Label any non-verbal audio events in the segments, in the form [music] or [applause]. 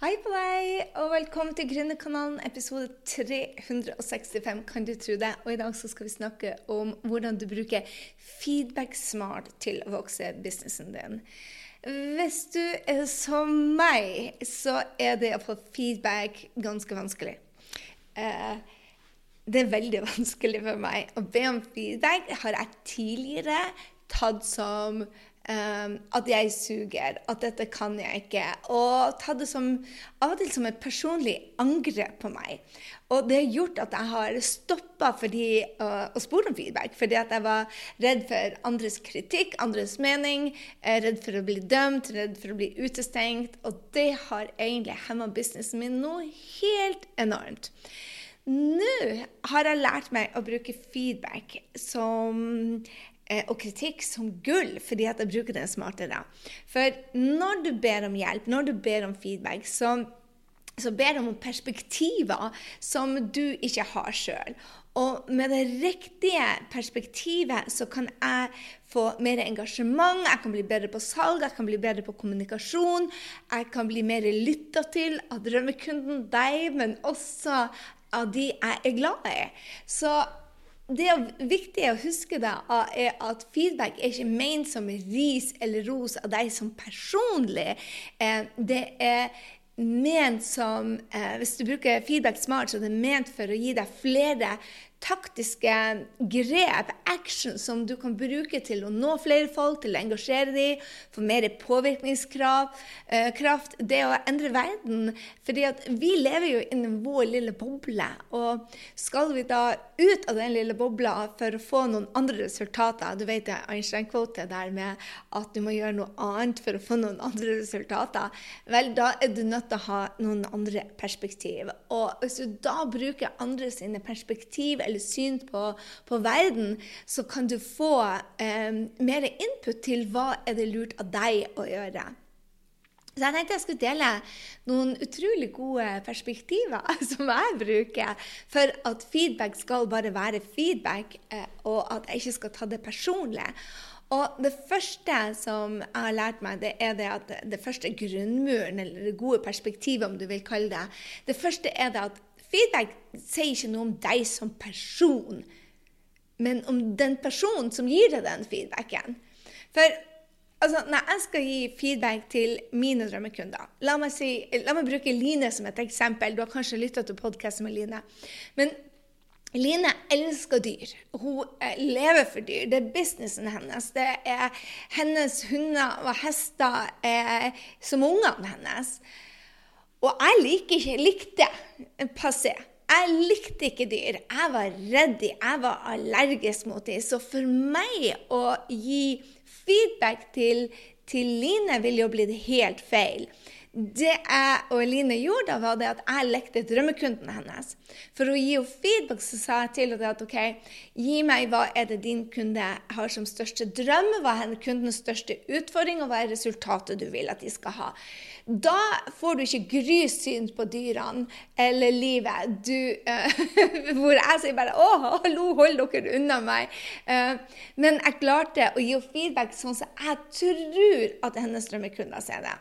Hei på deg, og velkommen til Gründerkanalen, episode 365, kan du tro det. Og i dag skal vi snakke om hvordan du bruker feedback smart til å vokse businessen din. Hvis du er som meg, så er det å få feedback ganske vanskelig. Eh, det er veldig [laughs] vanskelig for meg å be om feedback. Har jeg tidligere tatt som Um, at jeg suger, at dette kan jeg ikke. Og ta det som, av og til som et personlig angrep på meg. Og det har gjort at jeg har stoppa uh, å spore om feedback, fordi at jeg var redd for andres kritikk, andres mening, redd for å bli dømt, redd for å bli utestengt. Og det har egentlig hemma businessen min noe helt enormt. Nå har jeg lært meg å bruke feedback som Eh, og kritikk som gull, fordi at jeg bruker den smartere. For når du ber om hjelp, når du ber om feedback, så, så ber du om perspektiver som du ikke har sjøl. Og med det riktige perspektivet så kan jeg få mer engasjement, jeg kan bli bedre på salg, jeg kan bli bedre på kommunikasjon, jeg kan bli mer lytta til av drømmekunden deg, men også av de jeg er glad i. Så det viktige å huske da, er at feedback er ikke ment som ris eller ros av deg som personlig. Eh, det er ment som eh, Hvis du bruker feedback smart, så er det ment for å gi deg flere taktiske grep, action, som du kan bruke til å nå flere folk, til å engasjere dem, få mer påvirkningskraft. Eh, det å endre verden. fordi at vi lever jo innen vår lille boble. Og skal vi da ut av den lille bobla for å få noen andre resultater Du vet det Einstein-kvote der med at du må gjøre noe annet for å få noen andre resultater. Vel, da er du nødt til å ha noen andre perspektiv. Og hvis du da bruker andre sine perspektiv eller syn på, på verden, så kan du få eh, mer input til hva er det lurt av deg å gjøre. Så jeg tenkte jeg skulle dele noen utrolig gode perspektiver [laughs] som jeg bruker for at feedback skal bare være feedback, eh, og at jeg ikke skal ta det personlig. Og det første som jeg har lært meg, det er det at det første grunnmuren, eller det gode perspektivet, om du vil kalle det, det første er det at Feedback sier ikke noe om deg som person, men om den personen som gir deg den feedbacken. For altså, når jeg skal gi feedback til mine drømmekunder La meg, si, la meg bruke Line som et eksempel. Du har kanskje lytta til podkasten med Line. Men Line elsker dyr. Hun eh, lever for dyr. Det er businessen hennes. Det er hennes hunder og hester eh, som ungene hennes. Og jeg liker ikke, likte passé. Jeg likte ikke dyr. Jeg var redd dem. Jeg var allergisk mot dem. Så for meg å gi feedback til, til Line vil jo bli helt feil. Det jeg og Eline gjorde, da, var det at jeg lekte drømmekunden hennes. For å gi henne feedback så sa jeg til henne at OK, gi meg hva er det din kunde har som største drøm, hva er kundens største utfordring, og hva er resultatet du vil at de skal ha. Da får du ikke grysyn på dyrene eller livet. Du, uh, [laughs] hvor jeg sier bare 'Å, hallo, hold dere unna meg'. Uh, men jeg klarte å gi henne feedback sånn som jeg tror at hennes drømmekunder ser det.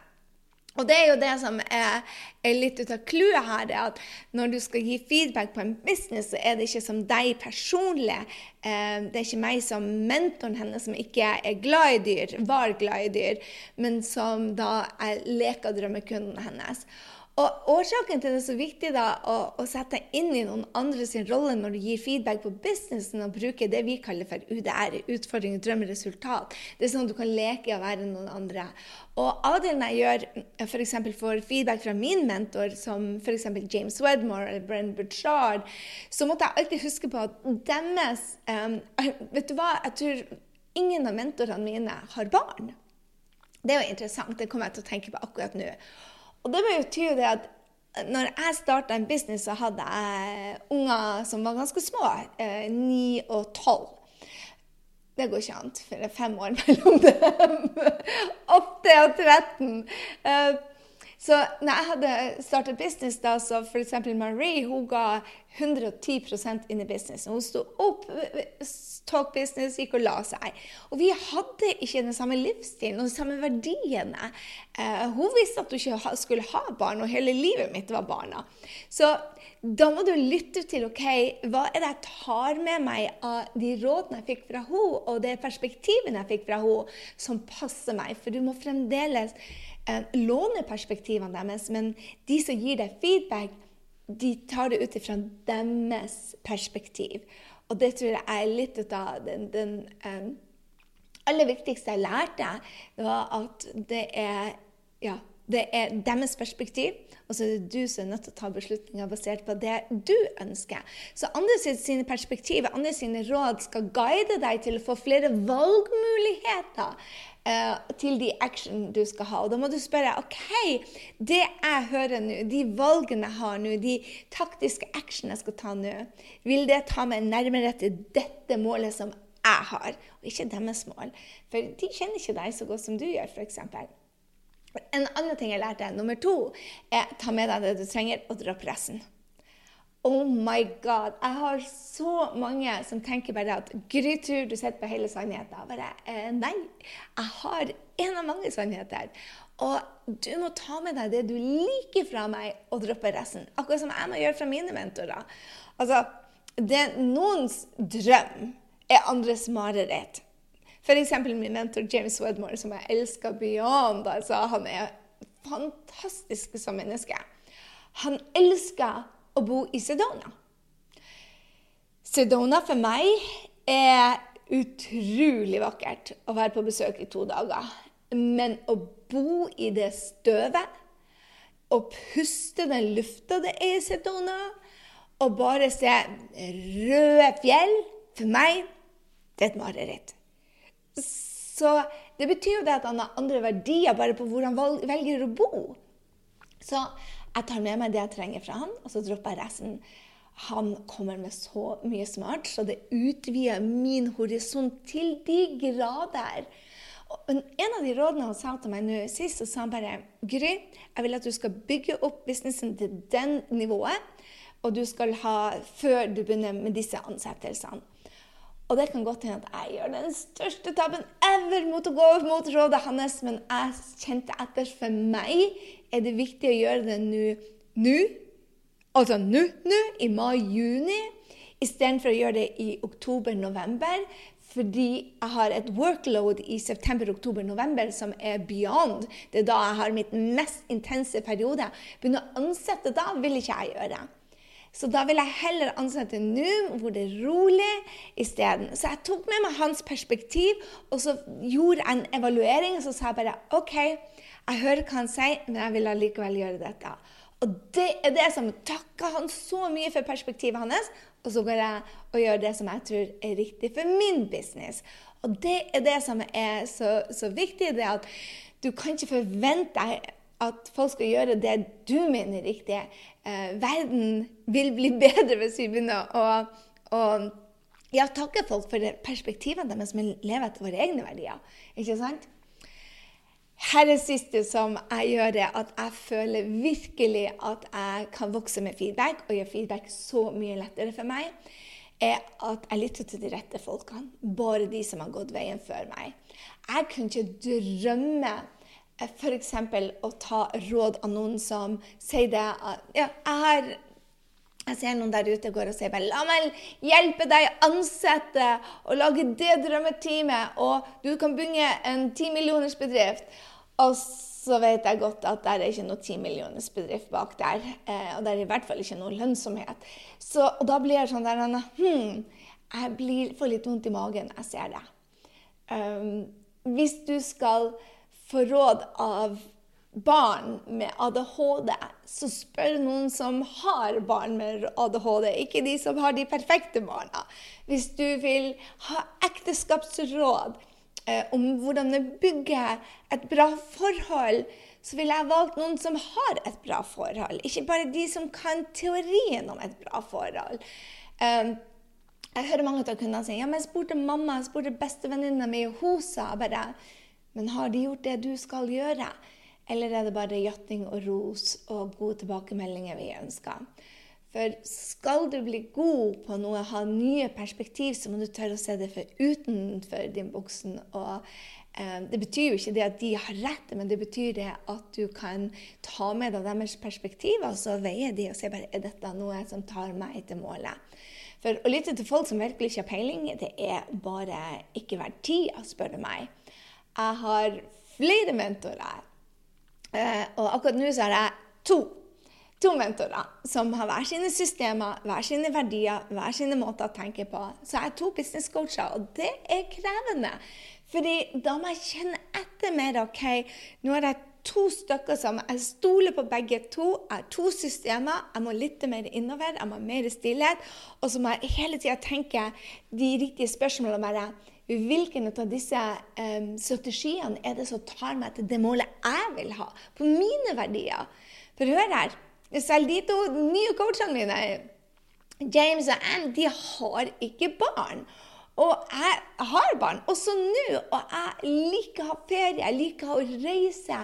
Og det er jo det som er, er litt ut av clouet her, er at når du skal gi feedback på en business, så er det ikke som deg personlig. Eh, det er ikke meg som mentoren hennes som ikke er glad i dyr, var glad i dyr, men som da er leker drømmekunden hennes. Og Årsaken til det er så viktig da, å, å sette deg inn i noen andre sin rolle når du gir feedback på businessen og bruker det vi kaller for UDR, utfordring, drøm, resultat. Det er sånn at du kan leke å være noen andre. Og av og til når jeg gjør f.eks. får feedback fra min mentor, som f.eks. James Wedmore eller Brenn Burchard, så måtte jeg alltid huske på at deres um, [laughs] Vet du hva, jeg tror ingen av mentorene mine har barn. Det er jo interessant. Det kommer jeg til å tenke på akkurat nå. Og det betyr jo det at når jeg starta en business, så hadde jeg unger som var ganske små. Eh, ni og tolv. Det går ikke an, for det er fem år [laughs] mellom dem. Åtte og 13. Eh, Så når jeg hadde startet business, da, så f.eks. Marie hun ga 110 inn i business. Hun sto opp, tok business, gikk og la seg. Og vi hadde ikke den samme livsstilen og de samme verdiene. Uh, hun visste at hun ikke skulle ha barn, og hele livet mitt var barna. Så da må du lytte til ok, hva er det jeg tar med meg av de rådene jeg fikk fra henne, og det perspektivene jeg fikk fra henne, som passer meg. For du må fremdeles eh, låne perspektivene deres, men de som gir deg feedback, de tar det ut fra deres perspektiv. Og det tror jeg er litt av den, den um, aller viktigste jeg lærte, det var at det er, ja, det er deres perspektiv. Og så er det du som er nødt til å ta beslutninger basert på det du ønsker. Så andre sine perspektiver, andre sine råd skal guide deg til å få flere valgmuligheter til de action du skal ha. Og da må du spørre OK, det jeg hører nå, de valgene jeg har nå, de taktiske action jeg skal ta nå, vil det ta meg nærmere til dette målet som jeg har, og ikke deres mål? For de kjenner ikke deg så godt som du gjør, f.eks. En annen ting jeg lærte, nummer to, er ta med deg det du trenger, og dropp resten. Oh my god! Jeg har så mange som tenker bare at Grytur, du sitter på hele sannheten. Bare, eh, nei, jeg har en av mange sannheter. Og du må ta med deg det du liker fra meg, og droppe resten. Akkurat som jeg må gjøre fra mine mentorer. Altså, det noens drøm er andres mareritt. F.eks. min mentor James Wedmore, som jeg elsker beyond. Altså, han er fantastisk som menneske. Han elsker å bo i Sedona. Sedona for meg er utrolig vakkert å være på besøk i to dager. Men å bo i det støvet, å puste den lufta det er i Sedona, og bare se røde fjell For meg det er et mareritt. Så det betyr jo det at han har andre verdier bare på hvor han velger å bo. Så jeg tar med meg det jeg trenger fra han, og så dropper jeg resten. Han kommer med så mye smart, så det utvider min horisont til de grader. Og en av de rådene han sa til meg nå sist, så sa han bare Gry, jeg vil at du skal bygge opp businessen til den nivået, og du skal ha før du begynner med disse ansettelsene. Og det kan godt hende at jeg gjør den største tabben ever mot å gå mot rådet hans, men jeg kjente etter. For meg er det viktig å gjøre det nå. Altså nå, nå, i mai-juni, istedenfor å gjøre det i oktober-november. Fordi jeg har et workload i september, oktober, november som er beyond. Det er da jeg har mitt mest intense periode. Begynne å ansette da vil ikke jeg gjøre. Så da vil jeg heller ansette nå, hvor det er rolig, isteden. Så jeg tok med meg hans perspektiv, og så gjorde jeg en evaluering. Og så sa jeg bare OK, jeg hører hva han sier, men jeg vil allikevel gjøre dette. Og det er det som takker han så mye for perspektivet hans. Og så går jeg og gjør det som jeg tror er riktig for min business. Og det er det som er så, så viktig, det at du kan ikke forvente deg at folk skal gjøre det du mener er riktig. Eh, verden vil bli [laughs] bedre hvis vi begynner å, å ja, takke folk for perspektivene deres, men leve etter våre egne verdier. Ikke sant? Her er det siste som jeg gjør, det at jeg føler virkelig at jeg kan vokse med feedback, og gjøre feedback så mye lettere for meg, er at jeg lytter til de rette folkene. Bare de som har gått veien før meg. Jeg kunne ikke drømme f.eks. å ta råd av noen som sier det ja, jeg har jeg ser noen der ute går og sier bare, la meg hjelpe deg ansette og lage det drømmeteamet, og du kan bygge en timillionersbedrift. Og så vet jeg godt at det er ikke noe timillionersbedrift bak der. Eh, og det er i hvert fall ikke noe lønnsomhet. Så, og da blir jeg sånn der hm, Jeg blir, får litt vondt i magen jeg ser det. Um, hvis du skal få råd av barn med ADHD, så spør noen som har barn med ADHD, ikke de som har de perfekte barna. Hvis du vil ha ekteskapsråd eh, om hvordan du bygger et bra forhold, så ville jeg valgt noen som har et bra forhold. Ikke bare de som kan teorien om et bra forhold. Eh, jeg hører mange av kundene si ja, men jeg spurte mamma, jeg spurte bestevenninna mi, hun sa bare men har de gjort det du skal gjøre? Eller er det bare jatting og ros og gode tilbakemeldinger vi ønsker? For skal du bli god på noe, ha nye perspektiv, så må du tørre å se det for utenfor din buksen. Og eh, det betyr jo ikke det at de har rett, men det betyr det at du kan ta med deg deres perspektiver, og så veie de og se bare er dette noe som tar meg til målet. For å lytte til folk som virkelig ikke har peiling, det er bare ikke verdt tida, spør du meg. Jeg har flere mentorer, og akkurat nå så har jeg to to mentorer som har hver sine systemer, hver sine verdier, hver sine måter å tenke på. Så jeg er to business-coacher, og det er krevende. Fordi da må jeg kjenne etter mer. ok, Nå er det to stykker som jeg stoler på begge to. Jeg har to systemer. Jeg må lytte mer innover, jeg må ha mer stillhet. Og så må jeg hele tida tenke de riktige spørsmålene. bare, Hvilken av disse um, strategiene er det som tar meg til det målet jeg vil ha? På mine verdier. For hør her. Selv de to nye coachene mine, James og Anne, de har ikke barn. Og jeg har barn, også nå. Og jeg liker å ha ferie, jeg liker å reise.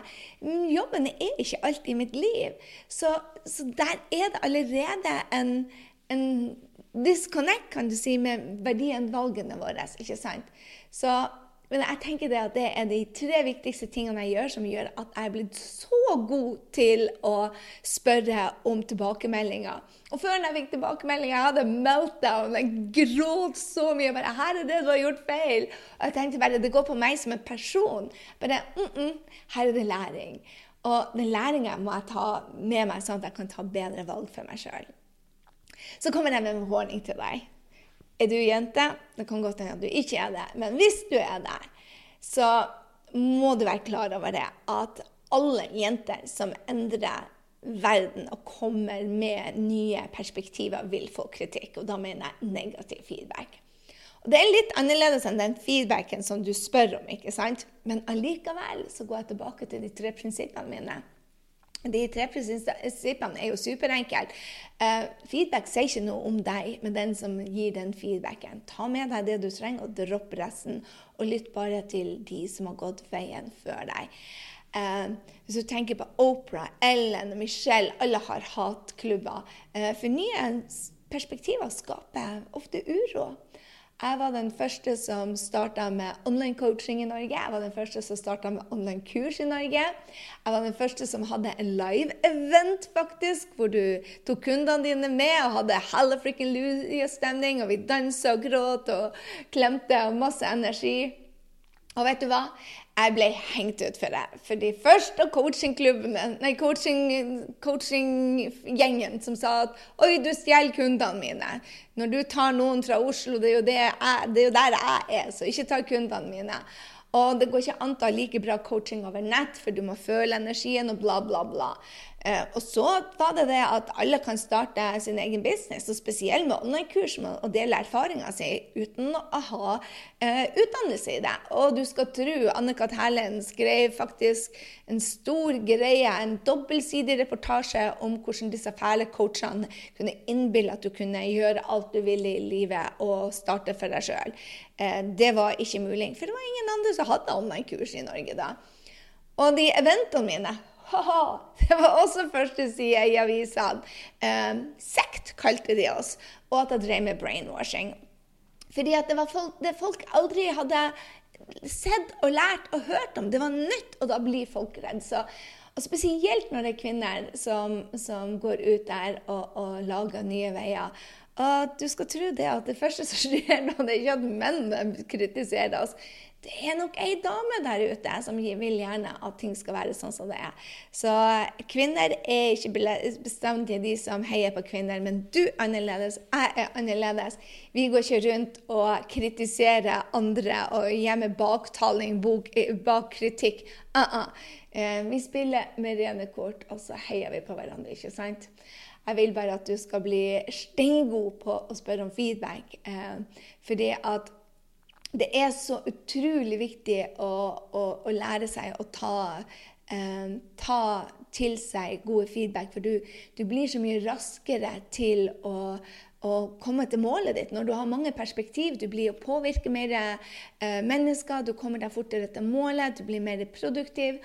Jobben er ikke alltid i mitt liv. Så, så der er det allerede en, en disconnect, kan du si, med verdien valgene våre. ikke sant? Så men jeg tenker det at det er de tre viktigste tingene jeg gjør, som gjør at jeg er blitt så god til å spørre om tilbakemeldinger. Og før jeg fikk tilbakemeldinger, jeg hadde meltdown. Jeg gråt så mye. bare, 'Her er det du har gjort feil.' Og jeg tenkte bare det går på meg som en person. Bare, mm -mm, Her er det læring. Og den læringa må jeg ta med meg, sånn at jeg kan ta bedre valg for meg sjøl. Så kommer jeg med en warning til deg. Er du jente? Det kan godt hende at du ikke er det. Men hvis du er det, så må du være klar over det at alle jenter som endrer verden og kommer med nye perspektiver, vil få kritikk. Og da mener jeg negativ feedback. Og Det er litt annerledes enn den feedbacken som du spør om, ikke sant? Men allikevel så går jeg tilbake til de tre prinsippene mine. De tre prinsippene er jo superenkle. Uh, feedback sier ikke noe om deg, men den som gir den feedbacken. Ta med deg det du trenger, og dropp resten. Og lytt bare til de som har gått veien før deg. Uh, hvis du tenker på Oprah, Ellen, Michelle, alle har hatklubber. Uh, for nye perspektiver skaper ofte uro. Jeg var den første som starta med online coaching i Norge. Jeg var den første som starta med online kurs i Norge. Jeg var den første som hadde en live-event, faktisk, hvor du tok kundene dine med og hadde hallafrickin-stemning, og vi dansa og gråt og klemte og masse energi. Og vet du hva? Jeg ble hengt ut for det. Fordi først av coachingklubben, nei, coaching, coachinggjengen som sa at Oi, du stjeler kundene mine. Når du tar noen fra Oslo, det er det jeg, det er jo der jeg er, så ikke ta kundene mine. Og det går ikke an å ha like bra coaching over nett, for du må føle energien og bla, bla, bla. Eh, og så var det det at alle kan starte sin egen business, og spesielt med online-kurs og dele erfaringa si uten å ha eh, utdannelse i det. Og du skal tro Anne-Kat. Hærland skrev faktisk en stor greie, en dobbeltsidig reportasje om hvordan disse fæle coachene kunne innbille at du kunne gjøre alt du ville i livet og starte for deg sjøl. Eh, det var ikke mulig, for det var ingen andre som hadde online-kurs i Norge da. Og de eventene mine ha-ha! Det var også første side i avisene. Um, sekt kalte de oss, og at jeg drev med brainwashing. Fordi at det var folk, det folk aldri hadde sett og lært og hørt om. Det var nytt, og da blir folk redde. og spesielt når det er kvinner som, som går ut der og, og lager nye veier. Og du skal tro det at det første som skjer nå, det er ikke at menn kritiserer oss det er nok ei dame der ute som vil gjerne at ting skal være sånn som det er. Så kvinner er ikke bestandig de som heier på kvinner, men du er annerledes, jeg er annerledes. Vi går ikke rundt og kritiserer andre og gjemmer baktaling bak kritikk. Uh -uh. Vi spiller med rene kort, og så heier vi på hverandre, ikke sant? Jeg vil bare at du skal bli steingod på å spørre om feedback. Eh, fordi at det er så utrolig viktig å, å, å lære seg å ta, eh, ta, til seg gode feedback, for du, du, blir så mye raskere til å, å komme til målet ditt når du har mange perspektiv. Du blir å påvirke mer eh, mennesker, du kommer deg fortere til målet, du blir mer produktiv.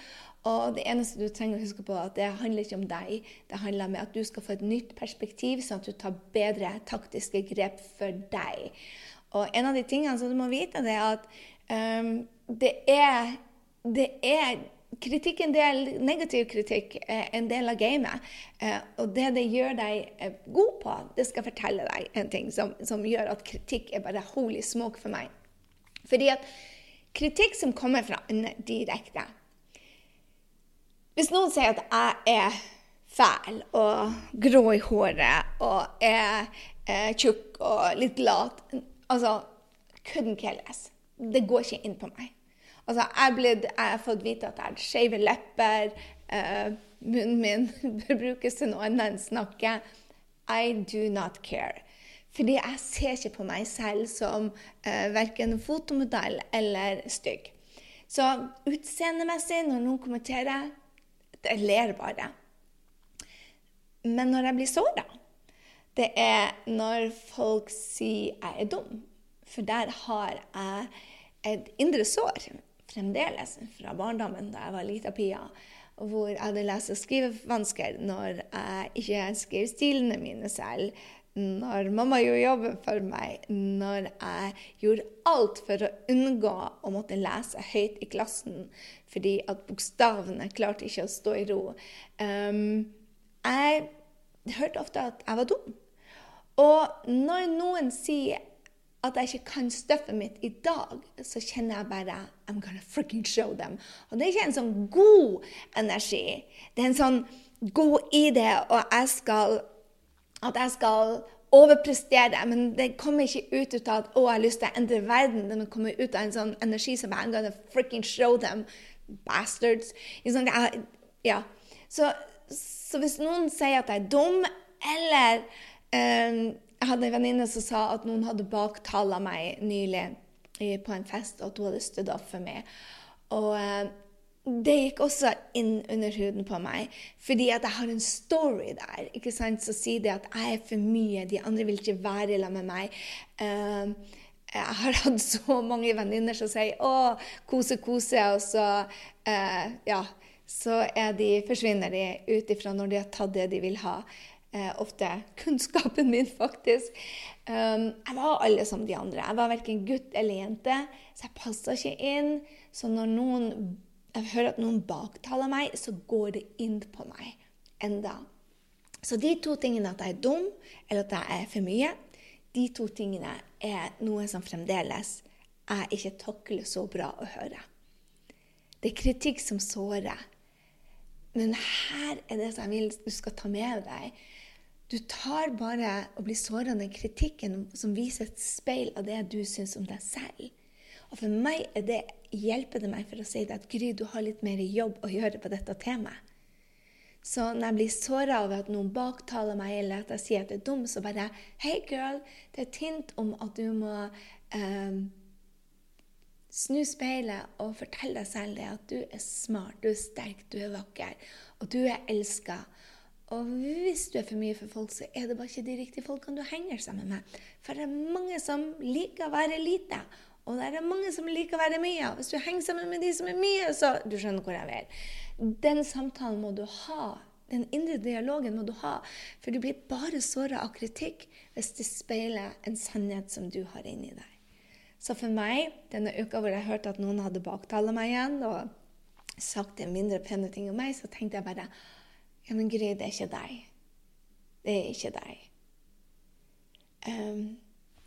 Og det eneste du trenger å huske på, at det handler ikke om deg. Det handler om at du skal få et nytt perspektiv, sånn at du tar bedre taktiske grep for deg. Og en av de tingene som du må vite, det er at um, det, er, det er kritikk, en del negativ kritikk, er en del av gamet. Eh, og det det gjør deg eh, god på, det skal fortelle deg en ting som, som gjør at kritikk er bare holy smoke for meg. Fordi at kritikk som kommer fra andre direkte Hvis noen sier at jeg er fæl og grå i håret og er eh, tjukk og litt lat Altså, couldn't care less. Det går ikke inn på meg. Altså, jeg, ble, jeg, har fått vite at jeg har skeive lepper. Uh, munnen min [laughs] bør brukes til noe annet enn snakke. I do not care. Fordi jeg ser ikke på meg selv som uh, verken fotomodell eller stygg. Så utseendemessig, når noen kommenterer, jeg ler bare. Men når jeg blir såra, det er når folk sier jeg er dum. For der har jeg et indre sår fremdeles fra barndommen da jeg var lita pia, hvor jeg hadde lese- og skrivevansker når jeg ikke skrev stilene mine selv når mamma gjorde jobben for meg, når jeg gjorde alt for å unngå å måtte lese høyt i klassen fordi at bokstavene klarte ikke å stå i ro. Um, jeg hørte ofte at jeg var dum. Og når noen sier at jeg ikke kan støffet mitt i dag, så kjenner jeg bare I'm gonna freaking show them. Og det er ikke en sånn god energi. Det er en sånn god det, og jeg skal at jeg skal overprestere. Men det kommer ikke ut av at å, jeg har lyst til å endre verden. Det kommer ut av en sånn energi som I'm gonna freaking show them. Bastards. Sånn, jeg, ja. så, så, hvis noen sier at jeg er dum, eller eh, jeg hadde en venninne som sa at noen hadde baktala meg nylig på en fest, og at hun hadde stått opp for meg. Og eh, det gikk også inn under huden på meg, fordi at jeg har en story der. ikke sant, Så sier det at jeg er for mye, de andre vil ikke være sammen med meg. Uh, jeg har hatt så mange venninner som sier 'Å, kose, kose', og så uh, ja, så de, forsvinner de ut ifra når de har tatt det de vil ha Uh, ofte kunnskapen min, faktisk. Um, jeg var alle som de andre. Jeg var verken gutt eller jente, så jeg passa ikke inn. Så når noen, jeg hører at noen baktaler meg, så går det inn på meg enda. Så de to tingene, at jeg er dum eller at jeg er for mye, de to tingene er noe som fremdeles jeg ikke takler så bra å høre. Det er kritikk som sårer. Men her er det som jeg vil du skal ta med deg. Du tar bare og blir såra av den kritikken som viser et speil av det du syns om deg selv. Og for meg er det, hjelper det meg for å si det at Gry, du har litt mer jobb å gjøre på dette temaet. Så når jeg blir såra over at noen baktaler meg, eller at jeg sier at jeg er dum, så bare Hei, girl, det er et hint om at du må eh, snu speilet og fortelle deg selv det at du er smart, du er sterk, du er vakker, og du er elska. Og hvis du er for mye for folk, så er det bare ikke de riktige folkene du henger sammen med. For det er mange som liker å være lite, og det er mange som liker å være mye. Hvis du henger sammen med de som er mye, så Du skjønner hvor jeg vil. Den samtalen må du ha. Den indre dialogen må du ha. For du blir bare såra av kritikk hvis det speiler en sannhet som du har inni deg. Så for meg, denne uka hvor jeg hørte at noen hadde baktalt meg igjen og sagt en mindre pene ting om meg, så tenkte jeg bare ja, men Gry, det er ikke deg. Det er ikke deg. Um,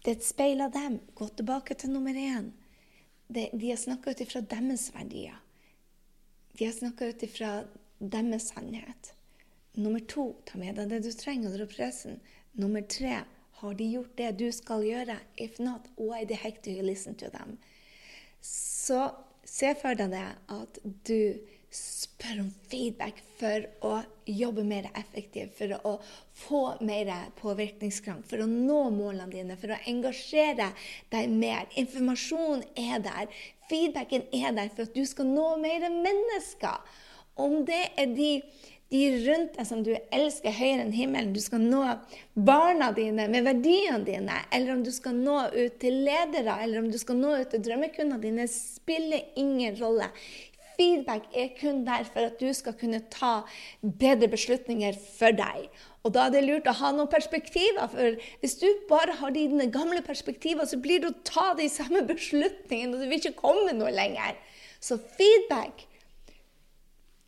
det er et speil av dem. Gå tilbake til nummer én. Det, de har snakka ut ifra deres verdier. De har snakka ut ifra deres sannhet. Nummer to, ta med deg det du trenger, opp resten. Nummer tre, har de gjort det du skal gjøre? If not, why the heck do you listen to them? Så se for deg det at du spør om feedback for å jobbe mer effektivt, for å få mer påvirkningskraft, for å nå målene dine, for å engasjere deg mer. Informasjon er der. Feedbacken er der for at du skal nå mer mennesker. Om det er de, de rundt deg som du elsker høyere enn himmelen, du skal nå barna dine med verdiene dine, eller om du skal nå ut til ledere, eller om du skal nå ut til drømmekundene dine, spiller ingen rolle feedback er kun der for at du skal kunne ta bedre beslutninger for deg. Og da er det lurt å ha noen perspektiver, for hvis du bare har dine gamle perspektiver, så blir det å ta de samme [laughs] beslutningene, og du vil ikke komme noe lenger. Så feedback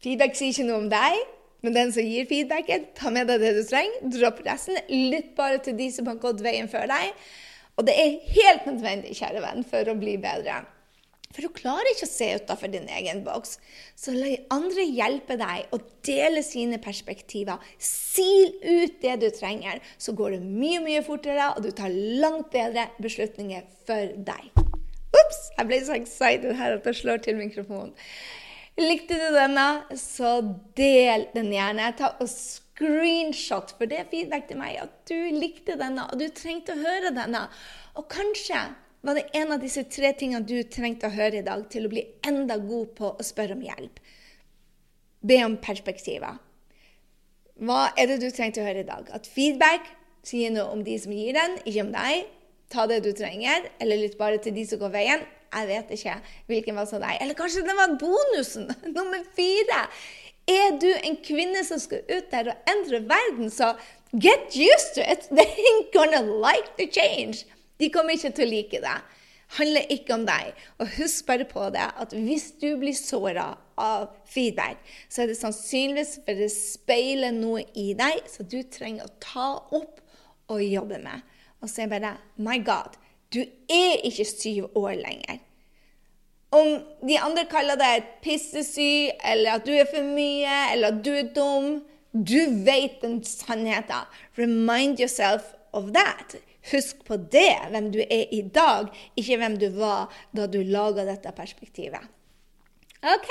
Feedback sier ikke noe om deg, men den som gir feedbacken, ta med deg det du trenger. Dropp resten. Lytt bare til de som har gått veien før deg. Og det er helt nødvendig, kjære venn, for å bli bedre. For du klarer ikke å se utafor din egen boks. Så la andre hjelpe deg å dele sine perspektiver. Sil ut det du trenger, så går det mye, mye fortere, og du tar langt bedre beslutninger for deg. Ops! Jeg ble så excited her at jeg slår til mikrofonen. Likte du denne, så del den gjerne. Ta og screenshot, for det er feedback til meg at du likte denne, og du trengte å høre denne. Og kanskje var det en av disse tre tingene du trengte å høre i dag til å bli enda god på å spørre om hjelp. Be om perspektiver. Hva er det du trengte å høre i dag? At feedback sier noe om de som gir den, ikke om deg. Ta det du trenger, eller lytt bare til de som går veien. Jeg vet ikke hvilken var som deg. Eller kanskje det var bonusen, [laughs] nummer fire. Er du en kvinne som skal ut der og endre verden, så get used to it. [laughs] They ain't gonna like the change. De kommer ikke til å like det. handler ikke om deg. Og husk bare på det at hvis du blir såra av feedback, så er det sannsynligvis for det speiler noe i deg som du trenger å ta opp og jobbe med. Og så er bare My God, du er ikke syv år lenger. Om de andre kaller deg pissesy, eller at du er for mye, eller at du er dum Du vet den sannheten. Remind yourself of that. Husk på det, hvem du er i dag, ikke hvem du var da du laga dette perspektivet. OK?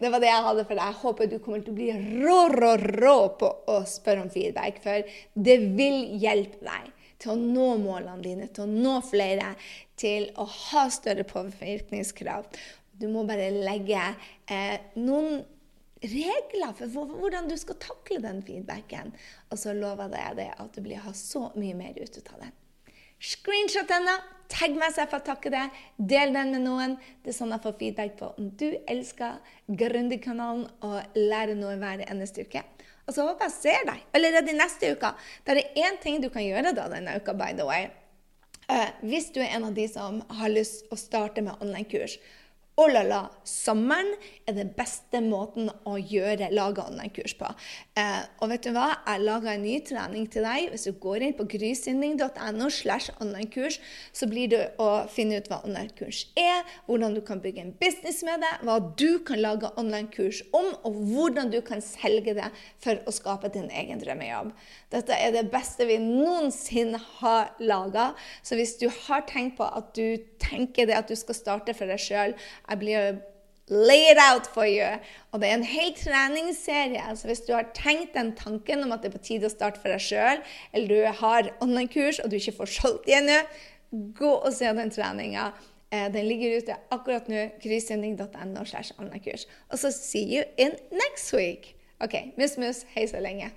Det var det jeg hadde for deg. Jeg håper du kommer til å bli rå, rå, rå på å spørre om feedback, for det vil hjelpe deg til å nå målene dine, til å nå flere, til å ha større påvirkningskrav. Du må bare legge eh, noen regler for hvordan du skal takle den feedbacken. Og så lover jeg deg at du blir ha så mye mer ut av den. Screenshot denne, tagg meg så jeg får takke deg, Del den med noen. Det er sånn jeg får feedback på om du elsker Grundig-kanalen og lærer noe hver eneste uke. Og så håper jeg ser deg allerede neste uke. Det er det én ting du kan gjøre da denne uka, by the way. Uh, hvis du er en av de som har lyst å starte med online-kurs, Oh la la, sommeren er den beste måten å gjøre lage online-kurs på. Eh, og vet du hva? Jeg lager en ny trening til deg. Hvis du går inn på grysynding.no, slash online-kurs, så blir det å finne ut hva online-kurs er, hvordan du kan bygge en business med det, hva du kan lage online-kurs om, og hvordan du kan selge det for å skape din egen drømmejobb. Dette er det beste vi noensinne har laga. Så hvis du har tenkt på at du tenker det at du skal starte for deg sjøl jeg blir lay it out for you. Og det er en hel treningsserie. Altså hvis du har tenkt den tanken om at det er på tide å starte for deg sjøl, eller du har online-kurs og du ikke får solgt det ennå, gå og se den treninga. Eh, den ligger ute akkurat nå. kryssending.no. Og så see you in next week. OK, mus-mus, hei så lenge.